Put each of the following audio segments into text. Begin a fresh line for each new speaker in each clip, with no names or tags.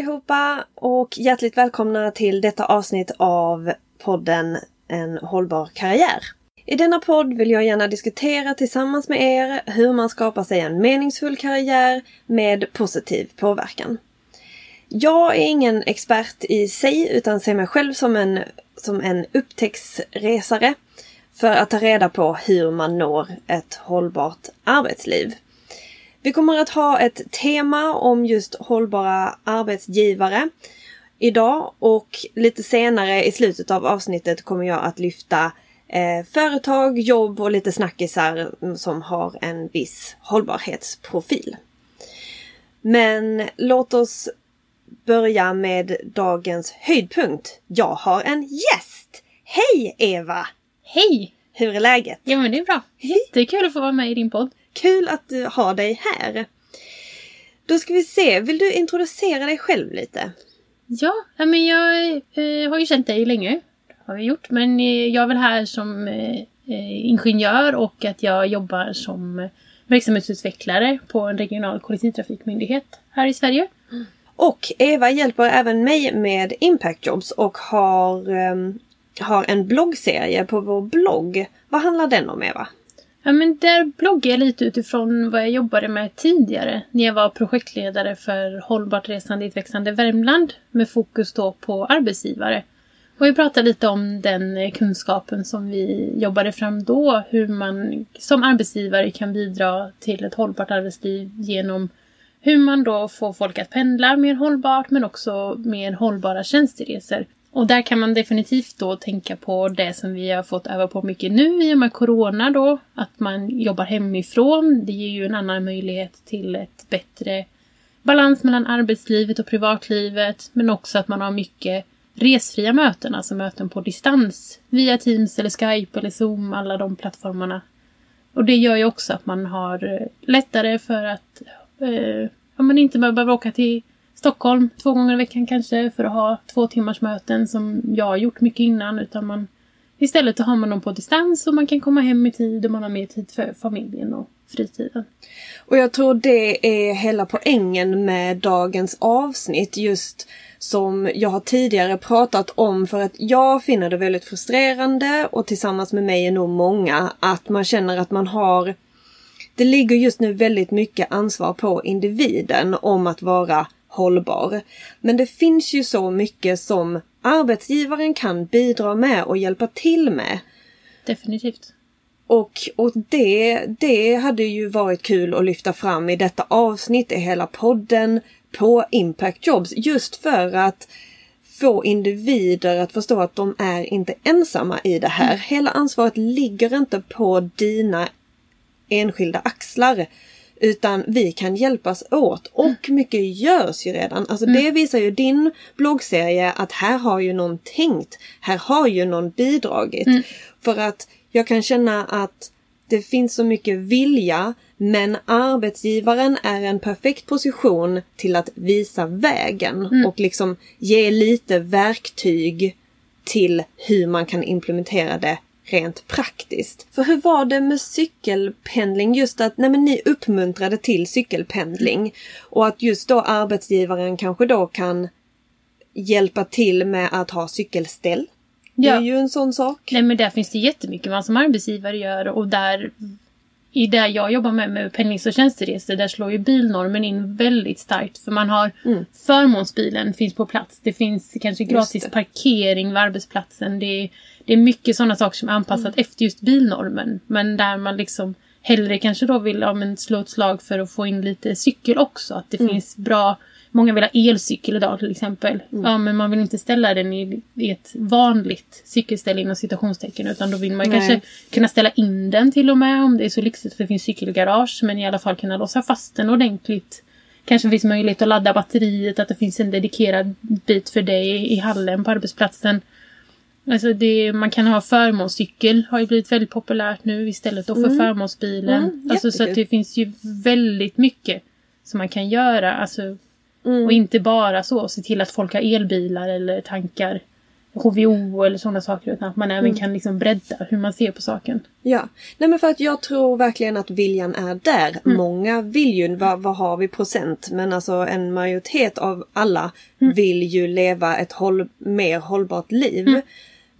allihopa och hjärtligt välkomna till detta avsnitt av podden En hållbar karriär. I denna podd vill jag gärna diskutera tillsammans med er hur man skapar sig en meningsfull karriär med positiv påverkan. Jag är ingen expert i sig utan ser mig själv som en, som en upptäcktsresare för att ta reda på hur man når ett hållbart arbetsliv. Vi kommer att ha ett tema om just hållbara arbetsgivare idag och lite senare i slutet av avsnittet kommer jag att lyfta eh, företag, jobb och lite snackisar som har en viss hållbarhetsprofil. Men låt oss börja med dagens höjdpunkt. Jag har en gäst! Hej Eva!
Hej!
Hur är läget?
Ja men det är bra. Jättekul att få vara med i din podd.
Kul att ha dig här. Då ska vi se, vill du introducera dig själv lite?
Ja, men jag eh, har ju känt dig länge. Har vi gjort. Men eh, jag är väl här som eh, ingenjör och att jag jobbar som verksamhetsutvecklare på en regional kollektivtrafikmyndighet här i Sverige.
Och Eva hjälper även mig med Impact Jobs och har, har en bloggserie på vår blogg. Vad handlar den om Eva?
Ja, men där bloggar jag lite utifrån vad jag jobbade med tidigare när jag var projektledare för Hållbart resande i ett växande Värmland med fokus då på arbetsgivare. Och jag pratar lite om den eh, kunskapen som vi jobbade fram då, hur man som arbetsgivare kan bidra till ett hållbart arbetsliv genom hur man då får folk att pendla mer hållbart men också mer hållbara tjänsteresor. Och där kan man definitivt då tänka på det som vi har fått öva på mycket nu i och med Corona då. Att man jobbar hemifrån. Det ger ju en annan möjlighet till ett bättre balans mellan arbetslivet och privatlivet. Men också att man har mycket resfria möten, alltså möten på distans. Via Teams eller Skype eller Zoom, alla de plattformarna. Och det gör ju också att man har eh, lättare för att eh, man inte behöver åka till Stockholm två gånger i veckan kanske för att ha två timmars möten som jag har gjort mycket innan. Utan man, istället har man dem på distans och man kan komma hem i tid och man har mer tid för familjen och fritiden.
Och jag tror det är hela poängen med dagens avsnitt just som jag har tidigare pratat om för att jag finner det väldigt frustrerande och tillsammans med mig är nog många att man känner att man har det ligger just nu väldigt mycket ansvar på individen om att vara hållbar. Men det finns ju så mycket som arbetsgivaren kan bidra med och hjälpa till med.
Definitivt.
Och, och det, det hade ju varit kul att lyfta fram i detta avsnitt, i hela podden, på Impact Jobs. Just för att få individer att förstå att de är inte ensamma i det här. Mm. Hela ansvaret ligger inte på dina enskilda axlar. Utan vi kan hjälpas åt och mm. mycket görs ju redan. Alltså mm. det visar ju din bloggserie att här har ju någon tänkt. Här har ju någon bidragit. Mm. För att jag kan känna att det finns så mycket vilja men arbetsgivaren är en perfekt position till att visa vägen mm. och liksom ge lite verktyg till hur man kan implementera det rent praktiskt. För hur var det med cykelpendling? Just att nej men ni uppmuntrade till cykelpendling och att just då arbetsgivaren kanske då kan hjälpa till med att ha cykelställ. Ja. Det är ju en sån sak.
Nej men där finns det jättemycket man som arbetsgivare gör och där i det jag jobbar med, med pendlings och tjänsteresor, där slår ju bilnormen in väldigt starkt. För man har mm. förmånsbilen finns på plats. Det finns kanske gratis parkering vid arbetsplatsen. Det är, det är mycket sådana saker som är anpassat mm. efter just bilnormen. Men där man liksom hellre kanske då vill ja, men slå ett slag för att få in lite cykel också. Att det mm. finns bra Många vill ha elcykel idag till exempel. Mm. Ja, men man vill inte ställa den i, i ett vanligt cykelställe inom citationstecken. Utan då vill man kanske kunna ställa in den till och med om det är så lyxigt att det finns cykelgarage. Men i alla fall kunna låsa fast den ordentligt. Kanske finns möjlighet att ladda batteriet, att det finns en dedikerad bit för dig i hallen på arbetsplatsen. Alltså det, man kan ha förmånscykel, har ju blivit väldigt populärt nu istället då för mm. förmånsbilen. Mm, alltså så att det finns ju väldigt mycket som man kan göra. Alltså Mm. Och inte bara så, se till att folk har elbilar eller tankar HVO eller sådana saker utan att man även kan liksom bredda hur man ser på saken.
Ja, nej men för att jag tror verkligen att viljan är där. Många vill ju, vad, vad har vi procent? Men alltså en majoritet av alla vill ju leva ett håll, mer hållbart liv.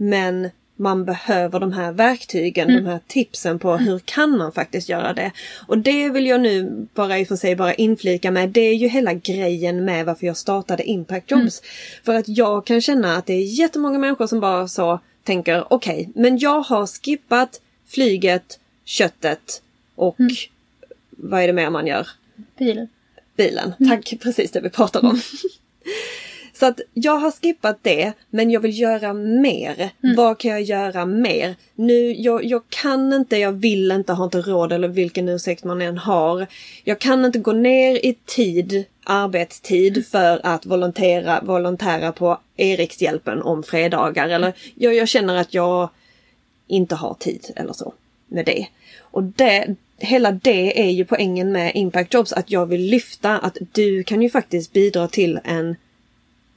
Men man behöver de här verktygen, de här tipsen på hur kan man faktiskt göra det. Och det vill jag nu bara i och för sig bara inflika med. Det är ju hela grejen med varför jag startade Impact Jobs. För att jag kan känna att det är jättemånga människor som bara så tänker okej, men jag har skippat flyget, köttet och vad är det mer man gör?
Bilen.
bilen. Tack, precis det vi pratade om. Så att jag har skippat det, men jag vill göra mer. Vad kan jag göra mer? Nu, jag, jag kan inte, jag vill inte, har inte råd eller vilken ursäkt man än har. Jag kan inte gå ner i tid, arbetstid för att volontera, volontära på Erikshjälpen om fredagar. Eller jag, jag känner att jag inte har tid eller så med det. Och det, hela det är ju poängen med Impact Jobs, att jag vill lyfta att du kan ju faktiskt bidra till en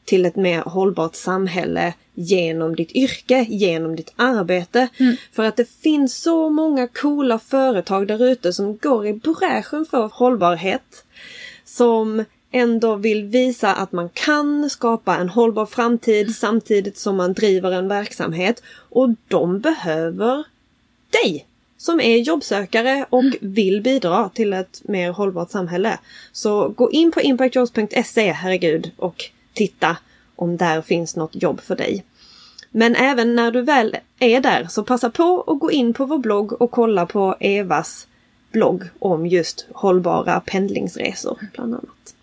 till ett mer hållbart samhälle genom ditt yrke, genom ditt arbete. För att det finns så många coola företag där ute som går i bräschen för hållbarhet. Som ändå vill visa att man kan skapa en hållbar framtid samtidigt som man driver en verksamhet. Och de behöver dig som är jobbsökare och vill bidra till ett mer hållbart samhälle. Så gå in på impactjobs.se, herregud, och titta om där finns något jobb för dig. Men även när du väl är där så passa på att gå in på vår blogg och kolla på Evas blogg om just hållbara pendlingsresor bland annat.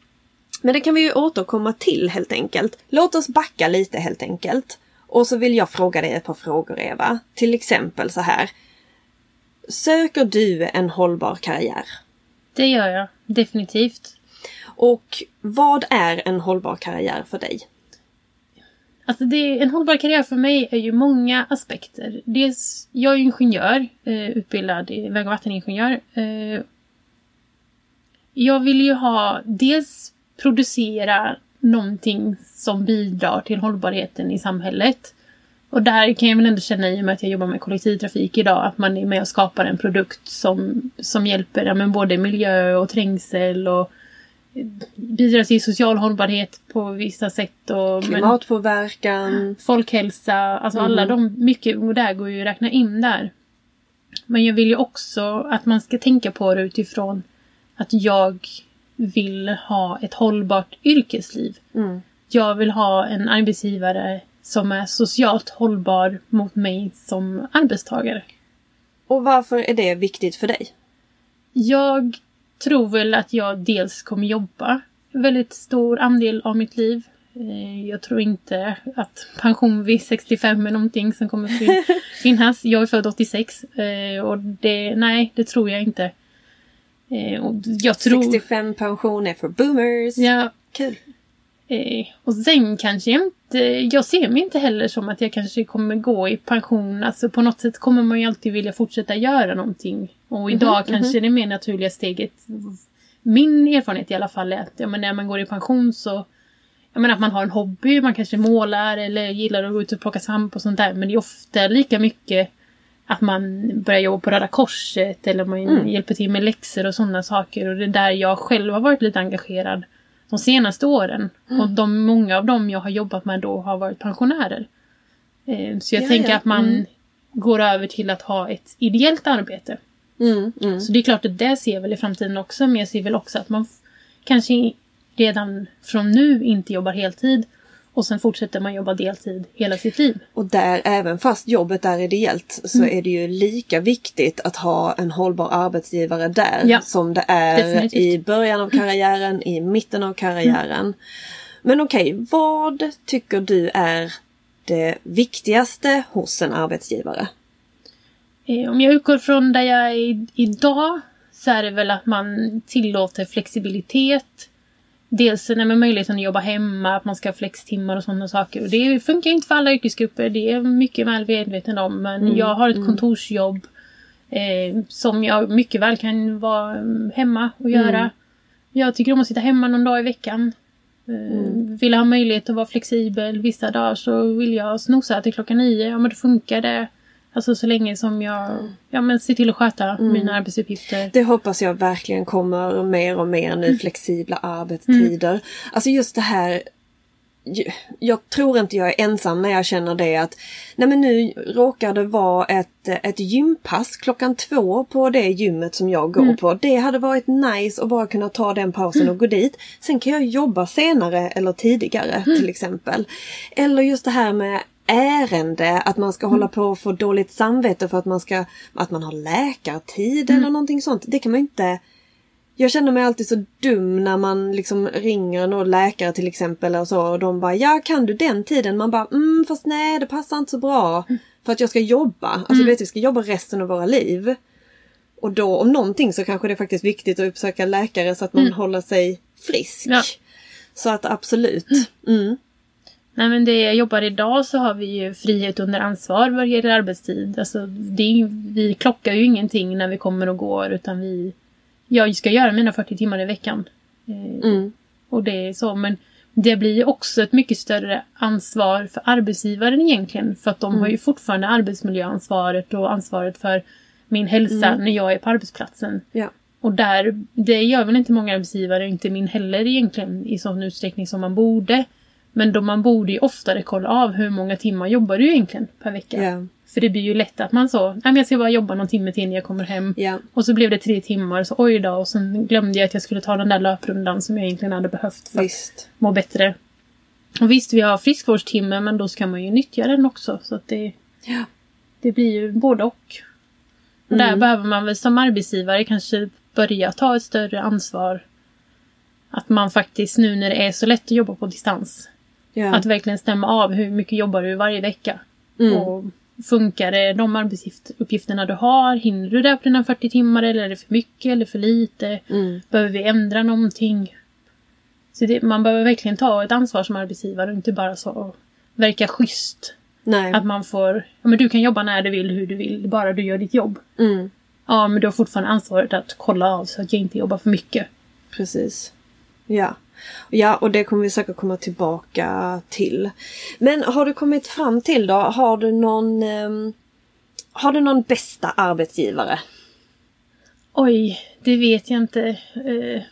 Men det kan vi ju återkomma till helt enkelt. Låt oss backa lite helt enkelt. Och så vill jag fråga dig ett par frågor Eva. Till exempel så här. Söker du en hållbar karriär?
Det gör jag definitivt.
Och vad är en hållbar karriär för dig?
Alltså det, en hållbar karriär för mig är ju många aspekter. Dels, jag är ju ingenjör, eh, utbildad i väg och vatteningenjör. Eh, jag vill ju ha, dels producera någonting som bidrar till hållbarheten i samhället. Och där kan jag väl ändå känna i och med att jag jobbar med kollektivtrafik idag att man är med och skapar en produkt som, som hjälper ja, men både miljö och trängsel och bidrar till social hållbarhet på vissa sätt. Och,
Klimatpåverkan.
Folkhälsa, alltså alla de, mycket och där går ju att räkna in där. Men jag vill ju också att man ska tänka på det utifrån att jag vill ha ett hållbart yrkesliv.
Mm.
Jag vill ha en arbetsgivare som är socialt hållbar mot mig som arbetstagare.
Och varför är det viktigt för dig?
Jag tror väl att jag dels kommer jobba en väldigt stor andel av mitt liv. Eh, Jag tror inte att pension vid 65 är någonting som kommer fin- finnas. Jag är född 86 eh, och det, nej, det tror jag inte. Eh, Och jag tror...
65 pension är för boomers.
Ja,
Kul.
Eh, och sen kanske jag inte, jag ser mig inte heller som att jag kanske kommer gå i pension. Alltså på något sätt kommer man ju alltid vilja fortsätta göra någonting. Och idag kanske det mer naturliga steget, min erfarenhet i alla fall är att ja, men när man går i pension så jag menar att man har en hobby, man kanske målar eller gillar att gå ut och plocka svamp och sånt där. Men det är ofta lika mycket att man börjar jobba på Röda Korset eller man hjälper till med läxor och sådana saker. Och det är där jag själv har varit lite engagerad de senaste åren. Och de, många av dem jag har jobbat med då har varit pensionärer. Eh, Så jag
Ja,
tänker
ja.
att man
Mm.
går över till att ha ett ideellt arbete.
Mm, mm.
Så det är klart att det ser jag väl i framtiden också. Men jag ser väl också att man kanske redan från nu inte jobbar heltid. Och sen fortsätter man jobba deltid hela sitt liv.
Och där, även fast jobbet är ideellt, så
Mm.
är det ju lika viktigt att ha en hållbar arbetsgivare där
Ja,
som det är
definitivt.
i början av karriären, i mitten av karriären. Men okej, vad tycker du är det viktigaste hos en arbetsgivare?
Eh, Om jag utgår från där jag är idag så är det väl att man tillåter flexibilitet. Dels när med möjligheten att jobba hemma, att man ska ha flextimmar och sådana saker. Och det funkar inte för alla yrkesgrupper, det är mycket väl medveten om. Men jag har ett kontorsjobb eh, som jag mycket väl kan vara mm, hemma och göra. Jag tycker om att sitta hemma någon dag i veckan. Mm. Vill ha möjlighet att vara flexibel. Vissa dagar så vill jag snosa till klockan nio. Ja men då funkar det. Alltså så länge som jag ja, men ser till att sköta
Mm.
mina arbetsuppgifter.
Det hoppas jag verkligen kommer mer och mer nu, flexibla arbetstider. Alltså just det här jag tror inte jag är ensam när jag känner det att nej men nu råkar det vara ett, ett gympass klockan två på det gymmet som jag går på. Det hade varit nice att bara kunna ta den pausen och gå dit. Sen kan jag jobba senare eller tidigare till exempel. Eller just det här med ärende, att man ska hålla på och få dåligt samvete för att man ska, att man har läkartid eller någonting sånt. Det kan man inte jag känner mig alltid så dum när man liksom ringer någon läkare till exempel och så och de bara ja kan du den tiden? Man bara mm fast nej det passar inte så bra. För att jag ska jobba. Alltså du vet vi ska jobba resten av våra liv. Och då om någonting så kanske det är faktiskt viktigt att uppsöka läkare så att man håller sig frisk.
Ja.
Så att absolut. Mm.
Nej men det jag jobbar idag så har vi ju frihet under ansvar vad gäller arbetstid. Alltså, det är, vi klockar ju ingenting när vi kommer och går utan vi... Jag ska göra mina 40 timmar i veckan. Eh,
Mm.
Och det är så men det blir ju också ett mycket större ansvar för arbetsgivaren egentligen. För att de har ju fortfarande arbetsmiljöansvaret och ansvaret för min hälsa när jag är på arbetsplatsen.
Ja.
Och där, det gör väl inte många arbetsgivare, inte min heller egentligen i sån utsträckning som man borde. Men då man borde ju oftare kolla av hur många timmar jobbar du egentligen per vecka.
Ja.
För det blir ju lätt att man så, nej men jag ska bara jobba någon timme till när jag kommer hem.
Ja.
Och så blev det tre timmar, så oj då. Och sen glömde jag att jag skulle ta den där löprundan som jag egentligen hade behövt för att
Visst.
må bättre. Och visst, vi har friskvårdstimme men då ska man ju nyttja den också. Så att det,
Ja.
det blir ju både och. Och där behöver man väl som arbetsgivare kanske börja ta ett större ansvar. Att man faktiskt nu när det är så lätt att jobba på distans.
Ja.
Att verkligen stämma av hur mycket jobbar du varje vecka.
Mm.
Och funkar de arbetsuppgifterna du har? Hinner du det på dina 40 timmar eller är det för mycket eller för lite?
Mm.
Behöver vi ändra någonting? Så det, man behöver verkligen ta ett ansvar som arbetsgivare och inte bara så verka schysst.
Nej.
Att man får, ja men du kan jobba när du vill, hur du vill, bara du gör ditt jobb.
Mm.
Ja, men du har fortfarande ansvaret att kolla av så att jag inte jobbar för mycket.
Precis. Ja. Ja, och det kommer vi säkert komma tillbaka till. Men har du kommit fram till då, har du någon ehm, Har du någon bästa arbetsgivare?
Oj, det vet jag inte. Eh,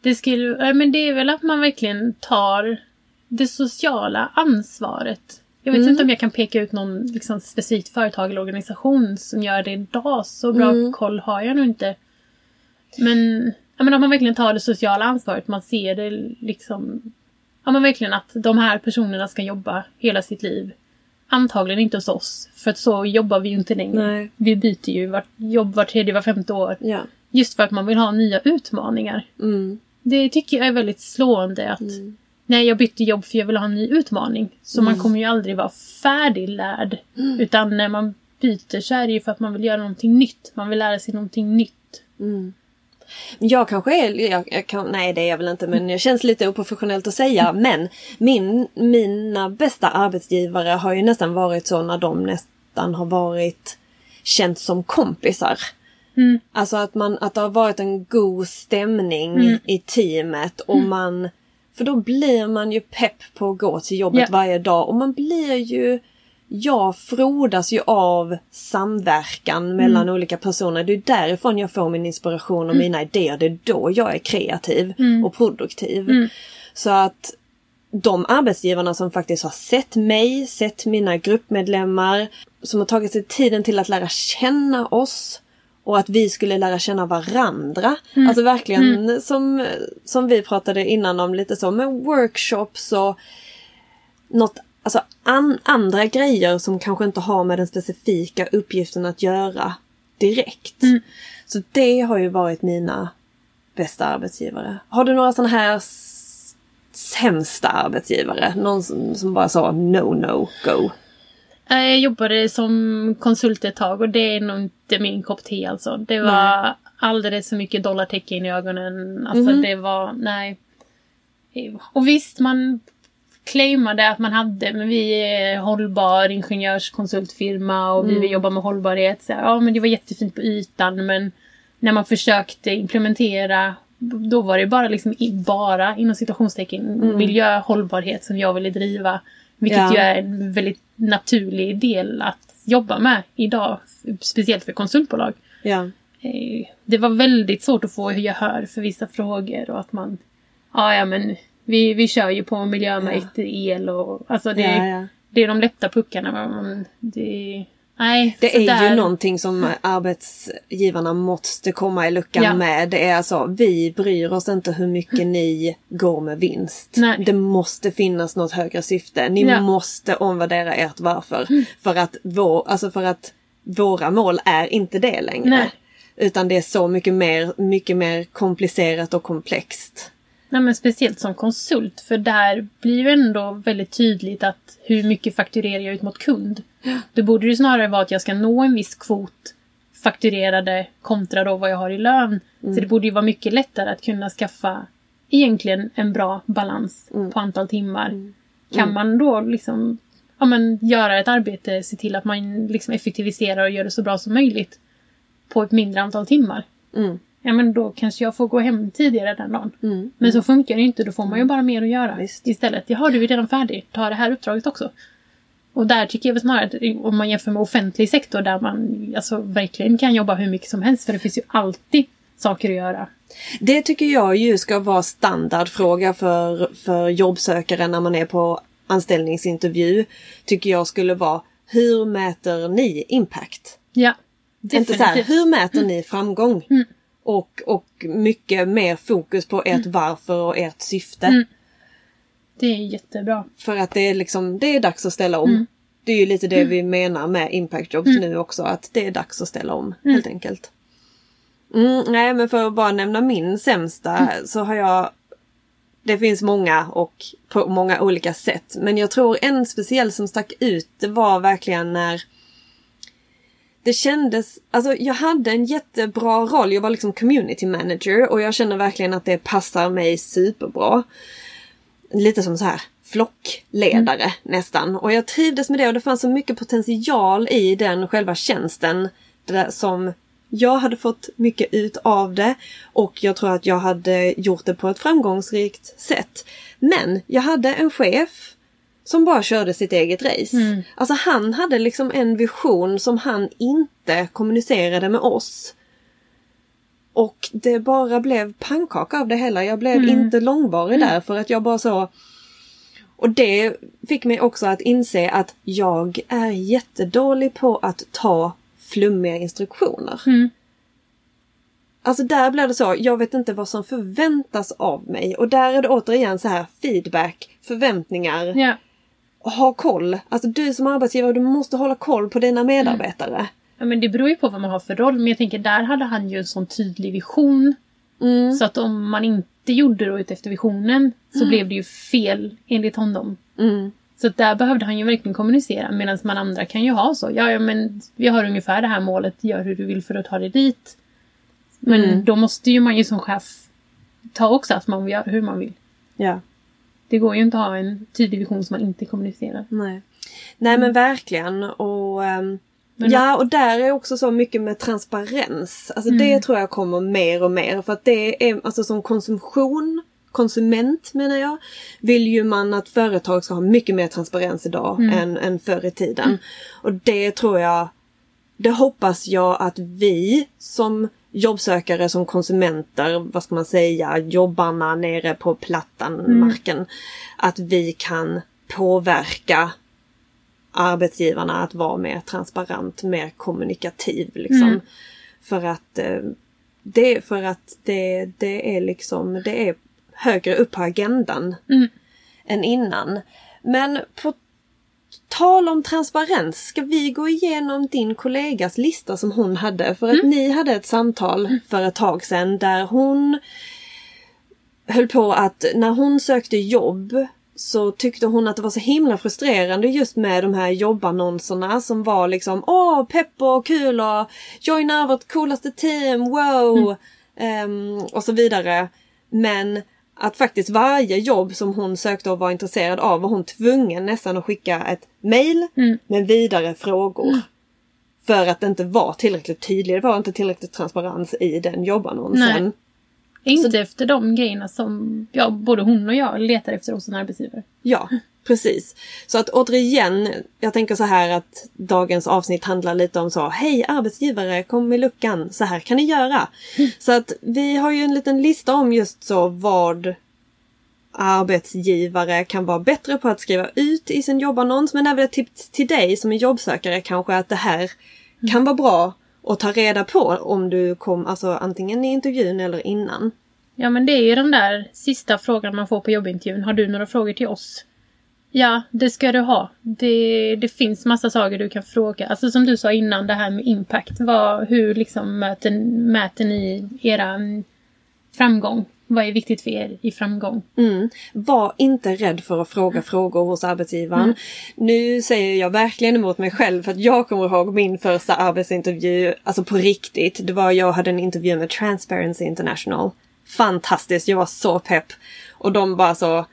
det skulle, ja, men det är väl att man verkligen tar det sociala ansvaret. Jag vet
Mm.
inte om jag kan peka ut någon liksom, specifikt företag eller organisation som gör det idag. Så bra
Mm.
koll har jag nog inte. Men, ja, men att man verkligen tar det sociala ansvaret. Man ser det liksom... Ja men verkligen att de här personerna ska jobba hela sitt liv. Antagligen inte hos oss. För att så jobbar vi ju inte längre.
Nej.
Vi byter ju vart, jobb var tredje, var femte år.
Ja.
Just för att man vill ha nya utmaningar.
Mm.
Det tycker jag är väldigt slående att
Mm.
Nej, jag bytte jobb för jag vill ha en ny utmaning. Så man kommer ju aldrig vara färdiglärd. Utan när man byter så är det ju för att man vill göra någonting nytt. Man vill lära sig någonting nytt.
Mm. Jag kanske är, jag, jag kan, nej det är jag väl inte men det känns lite oprofessionellt att säga men min, mina bästa arbetsgivare har ju nästan varit så när de nästan har varit känt som kompisar.
Mm.
Alltså att, man, att det har varit en god stämning
Mm.
i teamet och man För då blir man ju pepp på att gå till jobbet
Ja.
varje dag och man blir ju jag frodas ju av samverkan mellan
Mm.
olika personer. Det är därifrån jag får min inspiration och mina idéer. Det är då jag är kreativ
Mm.
och produktiv.
Mm.
Så att de arbetsgivarna som faktiskt har sett mig, sett mina gruppmedlemmar, som har tagit sig tiden till att lära känna oss och att vi skulle lära känna varandra. Alltså verkligen som, som vi pratade innan om lite så med workshops och något, alltså an, andra grejer som kanske inte har med den specifika uppgiften att göra direkt.
Mm.
Så det har ju varit mina bästa arbetsgivare. Har du några sådana här sämsta arbetsgivare? Någon som, som bara sa no, no, go?
Eh, Jag jobbade som konsult ett tag och det är nog inte min kopp te alltså. Det var alldeles för mycket dollartecken i ögonen. Alltså
Mhm.
det var, nej. Och visst, man claimade att man hade, men vi är hållbar ingenjörskonsultfirma och vi
Mm.
vill jobba med hållbarhet. Så, ja, men det var jättefint på ytan men när man försökte implementera då var det bara liksom bara inom citationstecken miljöhållbarhet som jag ville driva. Vilket
Ja.
ju är en väldigt naturlig del att jobba med idag. Speciellt för konsultbolag.
Ja.
Eh, Det var väldigt svårt att få gehör för vissa frågor och att man... Ja, ja men vi, vi kör ju på miljömärkt el och... Alltså det,
Ja, ja.
det är de lätta puckarna. men Det, nej,
Det är
där-
ju någonting som arbetsgivarna måste komma i luckan
Ja.
med. Det är alltså, vi bryr oss inte hur mycket ni går med vinst.
Nej.
Det måste finnas något högre syfte. Ni
Ja.
måste omvärdera ert varför. För, att vår, alltså för att våra mål är inte det längre.
Nej.
Utan det är så mycket mer, mycket mer komplicerat och komplext.
Nej, men speciellt som konsult, för där blir det ändå väldigt tydligt att hur mycket fakturerar jag ut mot kund. Då borde det snarare vara att jag ska nå en viss kvot fakturerade kontra då vad jag har i lön. Så det borde ju vara mycket lättare att kunna skaffa egentligen en bra balans på antal timmar. Kan man då liksom ja, men, göra ett arbete, se till att man liksom effektiviserar och gör det så bra som möjligt på ett mindre antal timmar.
Mm.
Ja men då kanske jag får gå hem tidigare den dagen.
Mm.
Men så funkar det ju inte, då får man ju bara mer att göra
Visst.
istället. Jaha, du är redan färdig, ta det här uppdraget också. Och där tycker jag väl snarare att om man jämför med offentlig sektor där man alltså, verkligen kan jobba hur mycket som helst för det finns ju alltid saker att göra.
Det tycker jag ju ska vara standardfråga för, för jobbsökare när man är på anställningsintervju. Tycker jag skulle vara, hur mäter ni impact?
Ja,
Inte så här,
definitivt.
hur mäter ni framgång?
Mm.
Och, och mycket mer fokus på ert varför och ert syfte.
Mm. Det är jättebra.
För att det är liksom, det är dags att ställa om.
Mm.
Det är ju lite det vi menar med impact jobs nu också, att det är dags att ställa om helt enkelt. Mm, nej men för att bara nämna min sämsta
Mm.
så har jag Det finns många och på många olika sätt. Men jag tror en speciell som stack ut det var verkligen när det kändes, alltså jag hade en jättebra roll. Jag var liksom community manager och jag känner verkligen att det passar mig superbra. Lite som så här flockledare nästan. Och jag trivdes med det och det fanns så mycket potential i den själva tjänsten. Där som jag hade fått mycket ut av det och jag tror att jag hade gjort det på ett framgångsrikt sätt. Men jag hade en chef som bara körde sitt eget race.
Mm.
Alltså han hade liksom en vision som han inte kommunicerade med oss. Och det bara blev pannkaka av det hela. Jag blev inte långvarig där för att jag bara så... Och det fick mig också att inse att jag är jättedålig på att ta flummiga instruktioner.
Mm.
Alltså där blev det så, jag vet inte vad som förväntas av mig. Och där är det återigen så här feedback, förväntningar,
Ja.
Ha koll. Alltså du som arbetsgivare, du måste hålla koll på dina medarbetare.
ja, men det beror ju på vad man har för roll. Men jag tänker, där hade han ju en sån tydlig vision.
Mm.
Så att om man inte gjorde då efter visionen så blev det ju fel enligt honom.
Mm.
Så att där behövde han ju verkligen kommunicera medan man andra kan ju ha så. Ja, ja men vi har ungefär det här målet, gör hur du vill för att ta dig dit. Men
Mm.
då måste ju man ju som chef ta också att man gör hur man vill.
Ja.
Det går ju inte att ha en tydlig vision som man inte kommunicerar.
Nej. Nej men verkligen. Och,
Men-
ja, och där är också så mycket med transparens. Alltså det tror jag kommer mer och mer. För att det är alltså som konsumtion, konsument menar jag, vill ju man att företag ska ha mycket mer transparens idag än, än förr i tiden. Och det tror jag, det hoppas jag att vi som jobbsökare, som konsumenter, vad ska man säga, jobbarna nere på plattan, marken, att vi kan påverka arbetsgivarna att vara mer transparent, mer kommunikativ liksom.
Mm.
För att eh, det, för att det, det är liksom, det är högre upp på agendan
Mm.
än innan. Men på tal om transparens, ska vi gå igenom din kollegas lista som hon hade? För att ni hade ett samtal för ett tag sedan där hon höll på att när hon sökte jobb så tyckte hon att det var så himla frustrerande just med de här jobbannonserna som var liksom åh pepp och kul och joina vårt coolaste team, wow! Ehm, och så vidare. Men att faktiskt varje jobb som hon sökte och var intresserad av var hon tvungen nästan att skicka ett mail
Mm.
med vidare frågor. För att det inte var tillräckligt tydligt, det var inte tillräckligt transparens i den jobbannonsen.
Nej. Inte efter de grejerna som ja, både hon och jag letar efter hos en arbetsgivare.
Ja, precis. Så att återigen, jag tänker så här att dagens avsnitt handlar lite om så, hej arbetsgivare, kom i luckan, så här kan ni göra. Så att vi har ju en liten lista om just så vad arbetsgivare kan vara bättre på att skriva ut i sin jobbannons. Men även ett tips till dig som är jobbsökare kanske att det här kan vara bra att ta reda på om du kom, alltså antingen i intervjun eller innan.
Ja men det är ju den där sista frågan man får på jobbintervjun. Har du några frågor till oss? Ja, det ska du ha. Det, det finns massa saker du kan fråga. Alltså som du sa innan, det här med impact. Vad, hur liksom mäter, mäter ni era framgång? Vad är viktigt för er i framgång?
Mm. Var inte rädd för att fråga mm. frågor hos arbetsgivaren. Mm. Nu säger jag verkligen emot mig själv för att jag kommer ihåg min första arbetsintervju, alltså på riktigt. Det var jag hade en intervju med Transparency International. Fantastiskt, jag var så pepp. Och de bara så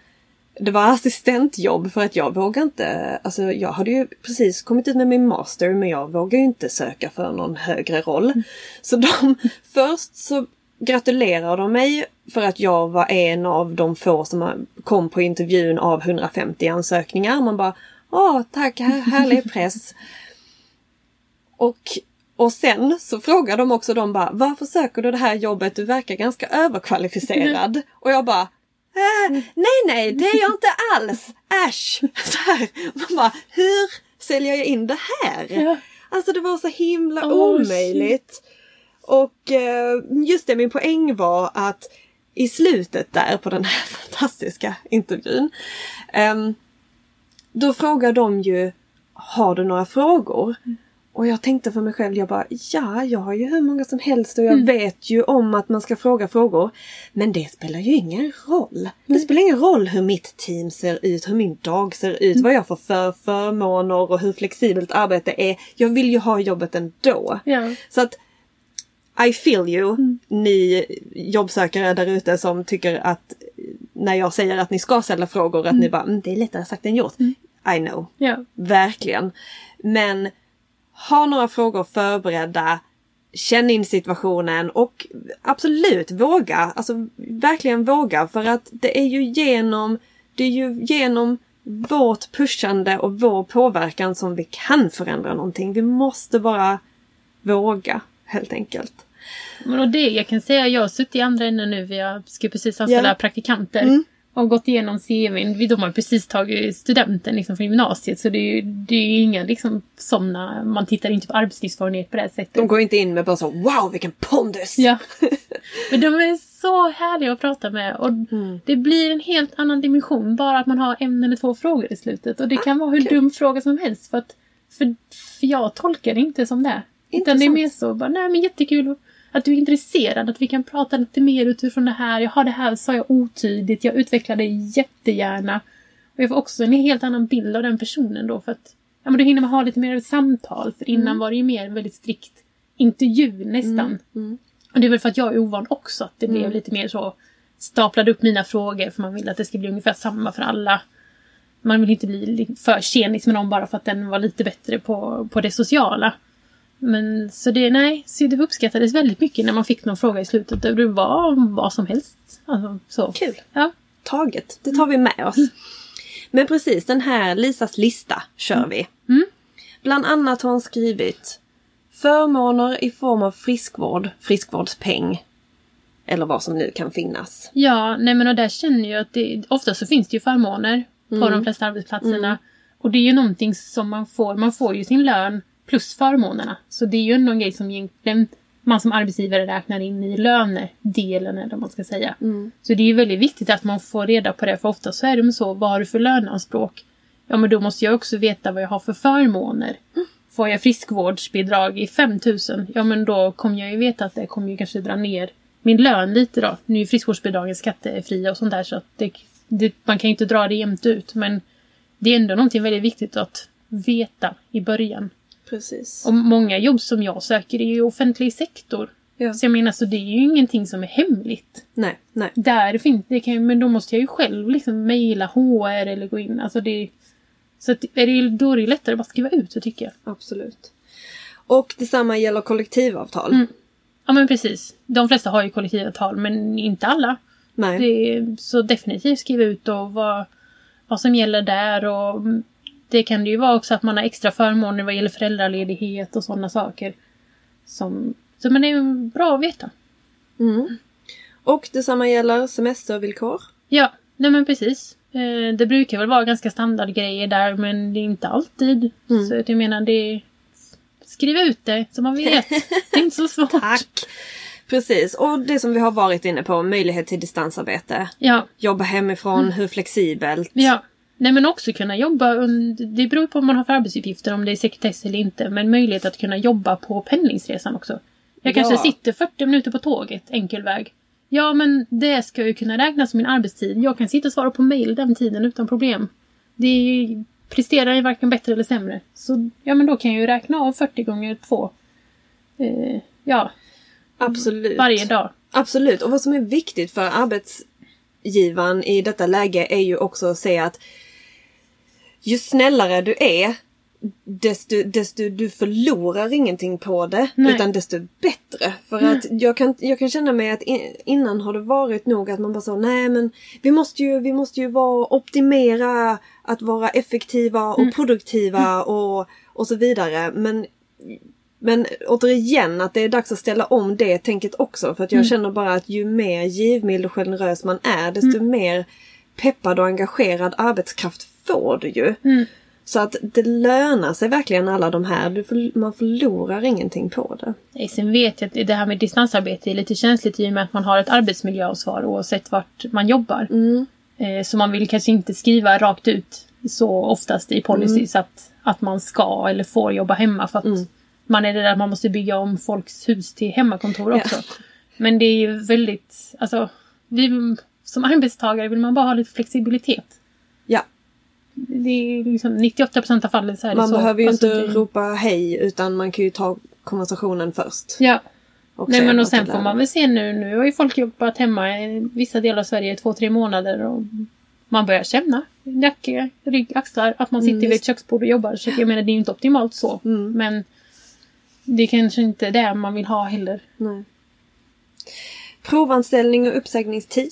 det var assistentjobb för att jag vågade inte, alltså jag hade ju precis kommit ut med min master men jag vågade ju inte söka för någon högre roll. Mm. Så de, först så gratulerar de mig för att jag var en av de få som kom på intervjun av 150 ansökningar. Man bara Åh, tack, härlig press. och, och sen så frågar de också de bara Varför söker du det här jobbet? Du verkar ganska överkvalificerad. och jag bara äh, Nej, nej, det är jag inte alls. Äsch! Så här. Man bara, hur säljer jag in det här? Ja. Alltså det var så himla oh, omöjligt. Shit. Och eh, just det, min poäng var att i slutet där på den här fantastiska intervjun. Um, då frågar de ju, har du några frågor? Mm. Och jag tänkte för mig själv, jag bara ja, jag har ju hur många som helst och jag mm. vet ju om att man ska fråga frågor. Men det spelar ju ingen roll. Mm. Det spelar ingen roll hur mitt team ser ut, hur min dag ser ut, mm. vad jag får för förmåner och hur flexibelt arbete är. Jag vill ju ha jobbet ändå.
Ja.
Så att i feel you, mm. ni jobbsökare där ute som tycker att när jag säger att ni ska ställa frågor att mm. ni bara, mm, det är lättare sagt än gjort. Mm. I know.
Yeah.
Verkligen. Men ha några frågor förberedda. Känn in situationen och absolut våga. Alltså verkligen våga för att det är ju genom, det är ju genom vårt pushande och vår påverkan som vi kan förändra någonting. Vi måste bara våga helt enkelt.
Men och det jag kan säga, jag har suttit i andra änden nu, vi ska precis anställa yeah. praktikanter. Mm. Och gått igenom CVn. De har precis tagit studenten liksom från gymnasiet så det är ju det är inga liksom sådana, man tittar inte på arbetslivserfarenhet på det sättet.
De går inte in med bara så wow vilken pondus!
Ja. Men de är så härliga att prata med och mm. det blir en helt annan dimension bara att man har en eller två frågor i slutet. Och det kan vara hur okay. dum fråga som helst för att för, för jag tolkar det inte som det. Utan det är mer så, bara, nej men jättekul att du är intresserad, att vi kan prata lite mer utifrån det här. Jag har det här, sa jag otydligt, jag utvecklar det jättegärna. Och jag får också en helt annan bild av den personen då för att ja, men då hinner man ha lite mer ett samtal. För innan mm. var det ju mer en väldigt strikt intervju nästan. Mm. Mm. Och det är väl för att jag är ovan också att det blev mm. lite mer så staplade upp mina frågor för man vill att det ska bli ungefär samma för alla. Man vill inte bli för tjenis med någon bara för att den var lite bättre på, på det sociala. Men så det, nej, så det uppskattades väldigt mycket när man fick någon fråga i slutet. Det var vad som helst. Alltså, så.
Kul!
Ja.
Taget, det tar vi med oss. Mm. Men precis, den här Lisas lista kör mm. vi.
Mm.
Bland annat har hon skrivit Förmåner i form av friskvård, friskvårdspeng. Eller vad som nu kan finnas.
Ja, nej men och där känner jag att det, ofta så finns det ju förmåner på mm. de flesta arbetsplatserna. Mm. Och det är ju någonting som man får, man får ju sin lön plus förmånerna. Så det är ju en grej som egentligen man som arbetsgivare räknar in i lönedelen eller vad man ska säga.
Mm.
Så det är ju väldigt viktigt att man får reda på det för ofta så är det så, vad har du för löneanspråk? Ja men då måste jag också veta vad jag har för förmåner. Mm. Får jag friskvårdsbidrag i 5000, ja men då kommer jag ju veta att det kommer ju kanske dra ner min lön lite då. Nu är friskvårdsbidragen skattefria och sånt där så att det, det, man kan ju inte dra det jämnt ut men det är ändå någonting väldigt viktigt att veta i början.
Precis.
Och många jobb som jag söker är ju offentlig sektor.
Ja.
Så jag menar, så det är ju ingenting som är hemligt.
Nej, nej.
Där finns det, kan, men då måste jag ju själv liksom mejla HR eller gå in. Alltså det, så att, är det, då är det lättare att bara skriva ut det tycker jag.
Absolut. Och detsamma gäller kollektivavtal.
Mm. Ja men precis. De flesta har ju kollektivavtal men inte alla.
Nej.
Det så definitivt skriva ut och vad, vad som gäller där och det kan det ju vara också att man har extra förmåner vad gäller föräldraledighet och sådana saker. Som, så men det är bra att veta.
Mm. Och detsamma gäller semestervillkor.
Ja, nej men precis. Eh, det brukar väl vara ganska standardgrejer där men det är inte alltid.
Mm.
Så jag menar det... Skriv ut det så man vet. Det är inte så svårt.
Tack! Precis, och det som vi har varit inne på, möjlighet till distansarbete.
Ja,
Jobba hemifrån, hur flexibelt.
ja. Nej men också kunna jobba under, Det beror på vad man har för arbetsuppgifter, om det är sekretess eller inte. Men möjlighet att kunna jobba på pendlingsresan också. Jag kanske
Ja.
sitter 40 minuter på tåget, enkel väg. Ja men det ska ju kunna räknas som min arbetstid. Jag kan sitta och svara på mail den tiden utan problem. Det är presterar ju varken bättre eller sämre. Så ja men då kan jag ju räkna av 40 gånger 2. Eh, ja,
Absolut.
varje dag.
Absolut, och vad som är viktigt för arbetsgivaren i detta läge är ju också att säga att ju snällare du är, desto, desto du förlorar ingenting på det,
Nej.
utan desto bättre. För att jag kan, jag kan känna mig att innan har det varit nog att man bara sa nej men vi måste ju, vi måste ju vara, optimera att vara effektiva och produktiva och, och så vidare. Men men återigen att det är dags att ställa om det tänket också. För att jag känner bara att ju mer givmild och generös man är desto mer peppad och engagerad arbetskraft får du ju.
Mm.
Så att det lönar sig verkligen alla de här. Du förl- man förlorar ingenting på det.
Nej, Sen vet jag att det här med distansarbete är lite känsligt i och med att man har ett arbetsmiljöansvar oavsett vart man jobbar.
Mm.
Eh, Så man vill kanske inte skriva rakt ut så oftast i policies
Mm.
att, att man ska eller får jobba hemma för att man är rädd att man måste bygga om folks hus till hemmakontor också. Men det är ju väldigt, alltså, vi, som arbetstagare vill man bara ha lite flexibilitet. Det är liksom 98% av fallen så är det
man
så.
behöver ju inte
det-
ropa hej utan man kan ju ta konversationen först.
Ja,
Och
Nej men och sen får man väl se nu, nu har ju folk jobbat hemma i vissa delar av Sverige i två, tre månader och man börjar känna nacke, rygg, axlar, att man sitter
Mm,
vid ett köksbord och jobbar. Så jag menar det är ju inte optimalt så.
Mm.
Men det är kanske inte det man vill ha heller.
Nej. Provanställning och uppsägningstid.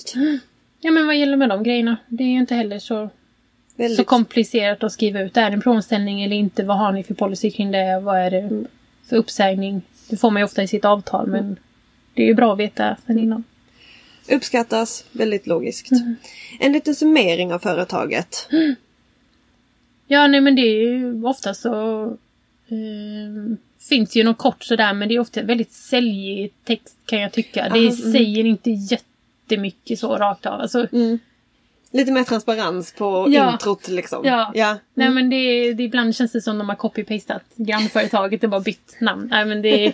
Ja men vad gäller med de grejerna? Det är ju inte heller så,
Väldigt
så komplicerat att skriva ut. Är det en provanställning eller inte? Vad har ni för policy kring det? Vad är det
Mm.
för uppsägning? Det får man ju ofta i sitt avtal men det är ju bra att veta sen innan.
Uppskattas, väldigt logiskt.
Mm.
En liten summering av företaget.
Ja, nej men det är ju ofta så... Eh, finns ju något kort sådär men det är ofta väldigt säljig text kan jag tycka. Det
Aha, mm.
säger inte jättemycket så rakt av. Alltså,
Lite mer transparens på
Ja.
introt liksom.
Ja.
ja.
Nej men det, det ibland känns det som de har copy-pastat grannföretaget och bara bytt namn. Nej men det...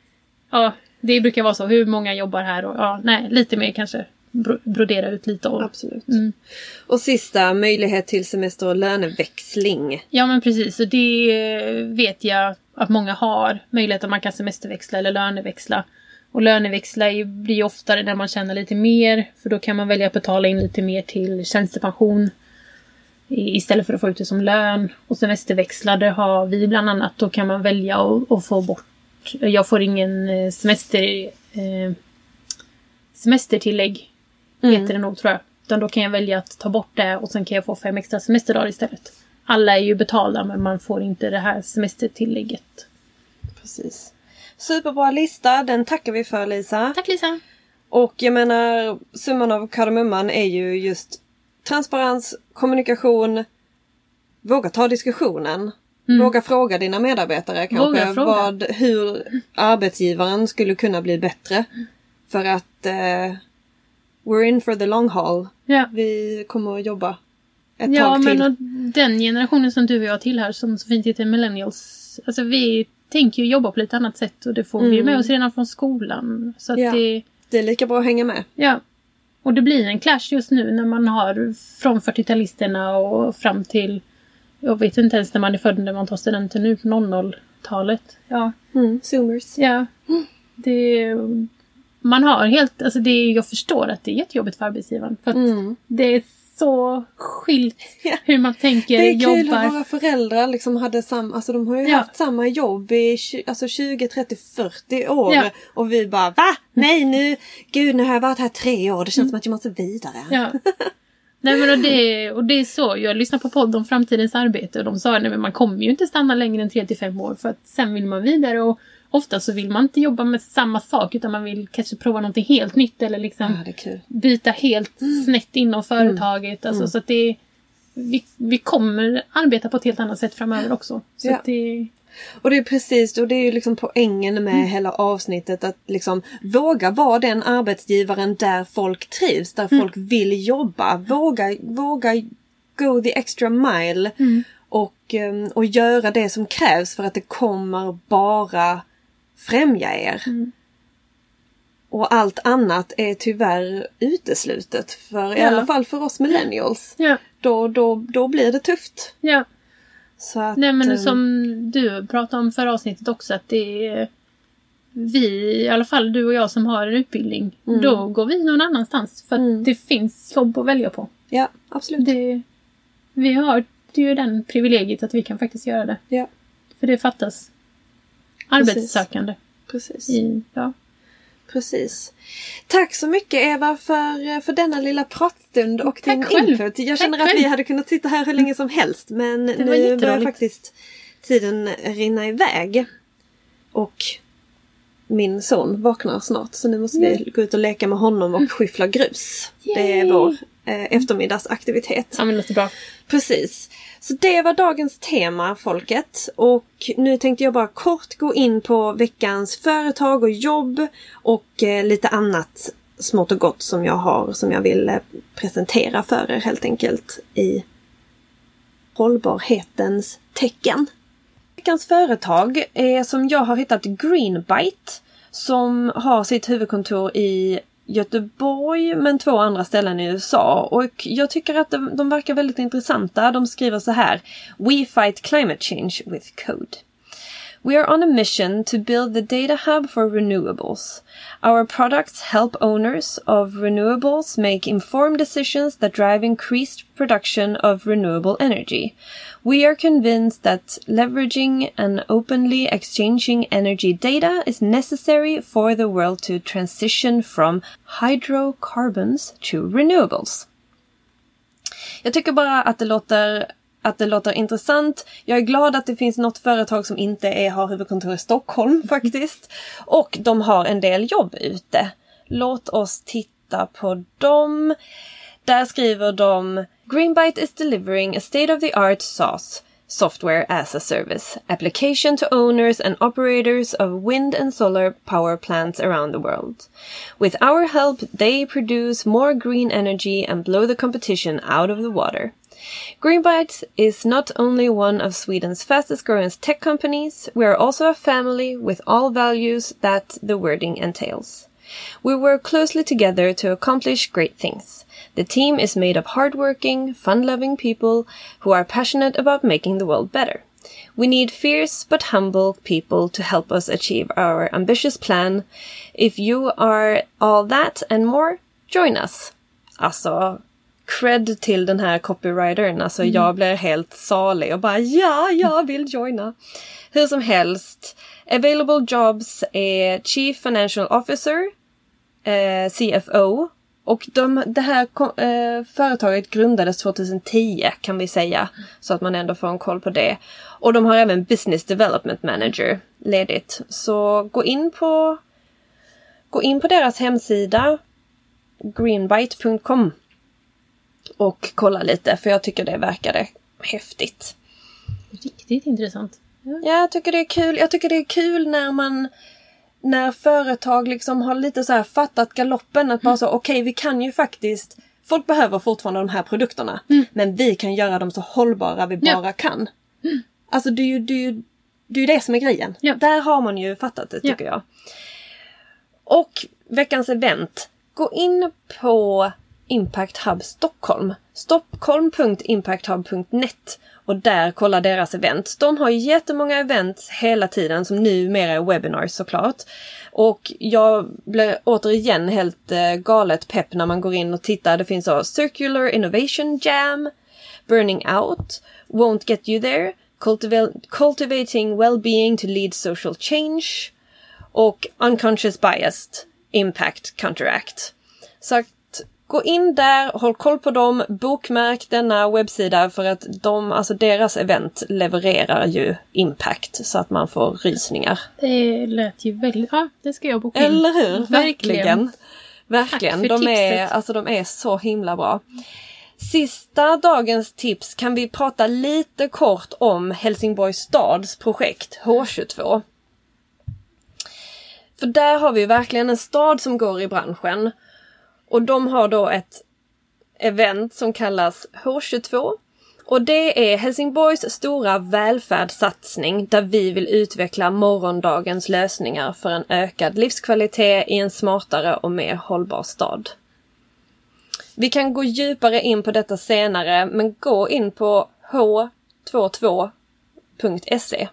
ja, det brukar vara så. Hur många jobbar här och ja, nej lite mer kanske. Bro- Brodera ut lite och...
Absolut.
Mm.
Och sista, möjlighet till semester och löneväxling.
Ja men precis, och det vet jag att många har. Möjlighet att man kan semesterväxla eller löneväxla. Och löneväxla är- blir oftare när man tjänar lite mer. För då kan man välja att betala in lite mer till tjänstepension. Istället för att få ut det som lön. Och semesterväxla, det har vi bland annat. Då kan man välja att, få bort... Jag får ingen eh, semester... Eh, semestertillägg. Heter det nog tror jag. Utan då kan jag välja att ta bort det och sen kan jag få fem extra semesterdagar istället. Alla är ju betalda men man får inte det här semestertillägget.
Precis. Superbra lista, den tackar vi för Lisa.
Tack Lisa!
Och jag menar, summan av kardemumman är ju just transparens, kommunikation, våga ta diskussionen. Våga fråga dina medarbetare kanske
Mm.
Vad, hur arbetsgivaren skulle kunna bli bättre. För att eh, we're in for the long haul.
Ja,
Vi kommer att jobba ett
ja
tag till.
men och den generationen som du och jag tillhör som så fint heter millennials. Alltså vi tänker ju jobba på lite annat sätt och det får vi ju
Mm.
med oss redan från skolan. Så
Ja.
det,
Det är lika bra att hänga med.
ja. Och det blir en clash just nu när man har från 40-talisterna och fram till jag vet inte ens när man är född när man tar studenten nu på 00-talet. Ja,
Mm, zoomers.
Ja. Det, man har helt, alltså det, jag förstår att det är jättejobbigt för arbetsgivaren. För
Mm.
det så skilt
Ja.
hur man tänker,
Det är kul
jobbar.
hur våra föräldrar liksom hade samma, alltså de har ju
Ja.
haft samma jobb i alltså 20, 30, 40 år.
Ja.
Och vi bara va? Nej nu, gud nu har jag varit här tre år, det känns som att jag måste vidare.
Ja. Nej men och det, och det är så, jag lyssnar på podd om framtidens arbete och de sa att man kommer ju inte stanna längre än 3 till 5 år för att sen vill man vidare och ofta så vill man inte jobba med samma sak utan man vill kanske prova någonting helt nytt eller liksom
Ja, kul.
byta helt snett inom företaget. Alltså, Så att det, vi, vi kommer arbeta på ett helt annat sätt framöver också. Så
Ja.
det,
Och det är precis, och det är ju liksom poängen med hela avsnittet att liksom våga vara den arbetsgivaren där folk trivs, där folk vill jobba. Våga, våga go the extra mile och, ehm, och göra det som krävs för att det kommer bara främja er. Och allt annat är tyvärr uteslutet för i
Ja.
alla fall för oss millennials.
ja,
Då, då, då blir det tufft.
ja.
Så att,
Nej men
ehm,
som du pratade om förra avsnittet också att det är vi, i alla fall du och jag som har en utbildning, då går vi någon annanstans. För att
Mm.
det finns jobb att välja på.
Ja, absolut.
Det, vi har ju den privilegiet att vi kan faktiskt göra det.
Ja,
För det fattas arbetssökande.
precis.
I, ja.
Precis. Tack så mycket Eva för, för denna lilla pratstund och
Tack
din
själv.
input. Jag
Tack
känner att
själv.
vi hade kunnat sitta här hur länge som helst men nu börjar faktiskt tiden rinna iväg. Och min son vaknar snart så nu måste vi gå ut och leka med honom och skyffla grus. Det är
Yay.
vår eftermiddagsaktivitet.
ja men låter bra.
Precis. Så det var dagens tema, folket. Och nu tänkte jag bara kort gå in på veckans företag och jobb och eh, lite annat smått och gott som jag har som jag vill eh, presentera för er helt enkelt i hållbarhetens tecken. Veckans företag är som jag har hittat Greenbite som har sitt huvudkontor i Göteborg men två andra ställen i USA och jag tycker att de, de verkar väldigt intressanta. De skriver så här We fight climate change with code. We are on a mission to build the data hub for renewables. Our products help owners of renewables make informed decisions that drive increased production of renewable energy. We are convinced that leveraging and openly exchanging energy data is necessary for the world to transition from hydrocarbons to renewables. Jag tycker bara att det låter att det låter intressant. Jag är glad att det finns något företag som inte är, har huvudkontor i Stockholm faktiskt. Och de har en del jobb ute. Låt oss titta på dem. Där skriver de Greenbyte is delivering a state-of-the-art SaaS software as a service application to owners and operators of wind and solar power plants around the world. With our help, they produce more green energy and blow the competition out of the water. Greenbyte is not only one of Sweden's fastest growing tech companies, we are also a family with all values that the wording entails. We work closely together to accomplish great things. The team is made of hardworking, fun-loving people who are passionate about making the world better. We need fierce but humble people to help us achieve our ambitious plan. If you are all that and more, join us. Alltså, cred till den här copywritern. Alltså jag blir helt salig och bara ja, jag vill joina. Hur som helst. Available jobs är Chief Financial Officer, eh, CFO. Och de, det här eh, företaget grundades 2010 kan vi säga. Så att man ändå får en koll på det. Och de har även Business Development Manager ledigt. Så gå in på, gå in på deras hemsida greenbite.com och kolla lite för jag tycker det verkade häftigt.
Riktigt intressant. Ja.
Ja, jag tycker det är kul. Jag tycker det är kul när man när företag liksom har lite så här fattat galoppen att bara så okej vi kan ju faktiskt Folk behöver fortfarande de här produkterna men vi kan göra dem så hållbara vi
Ja.
bara kan. Alltså det är ju det, är ju, det, är det som är grejen.
Ja.
Där har man ju fattat det tycker jag. Och veckans event. Gå in på Impact Hub Stockholm. Stockholm.impacthub.net och där kolla deras event. De har jättemånga events hela tiden som numera är webinars såklart. Och jag blir återigen helt eh, galet pepp när man går in och tittar. Det finns så Circular Innovation Jam, Burning Out, Won't Get You There, Cultivating Wellbeing to Lead Social Change och Unconscious Biased Impact Counteract. Så gå in där, håll koll på dem, bokmärk denna webbsida för att de, alltså deras event levererar ju impact så att man får rysningar.
Det lät ju väldigt, ja det ska jag boka in.
Eller hur?
Verkligen.
Verkligen.
Tack för
De är,
tipset.
alltså, de är så himla bra. Sista dagens tips kan vi prata lite kort om Helsingborgs stads projekt H22. För där har vi verkligen en stad som går i branschen. Och de har då ett event som kallas H22. Och det är Helsingborgs stora välfärdssatsning där vi vill utveckla morgondagens lösningar för en ökad livskvalitet i en smartare och mer hållbar stad. Vi kan gå djupare in på detta senare men gå in på h22.se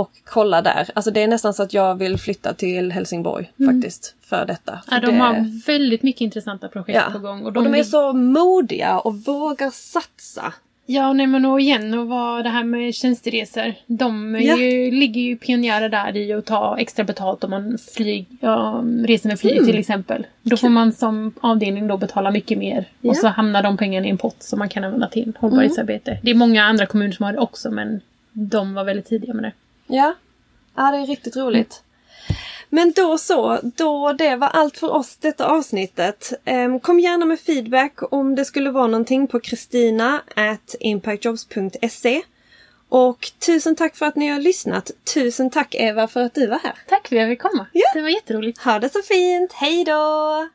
och kolla där. Alltså det är nästan så att jag vill flytta till Helsingborg faktiskt för detta. För
Ja, de
det...
har väldigt mycket intressanta projekt
Ja.
på gång.
Och de, är
lig-
så modiga och vågar satsa.
Ja, nej men och igen och vad det här med tjänsteresor. De är
Ja.
ju, ligger ju pionjärer där i att ta extra betalt om man flyg, ja, reser med flyg
Mm.
till exempel. Då får man som avdelning då betala mycket mer.
Ja.
Och så hamnar de pengarna i en pott som man kan använda till hållbarhetsarbete. Det är många andra kommuner som har det också men de var väldigt tidiga med det.
Ja. Ja, det är riktigt roligt. Men då så, då det var allt för oss detta avsnittet. Ehm, kom gärna med feedback om det skulle vara någonting på kristina at impactjobs.se. Och tusen tack för att ni har lyssnat. Tusen tack Eva för att du var här.
Tack för att jag fick komma.
Ja.
Det var jätteroligt.
Ha det så fint, hej då!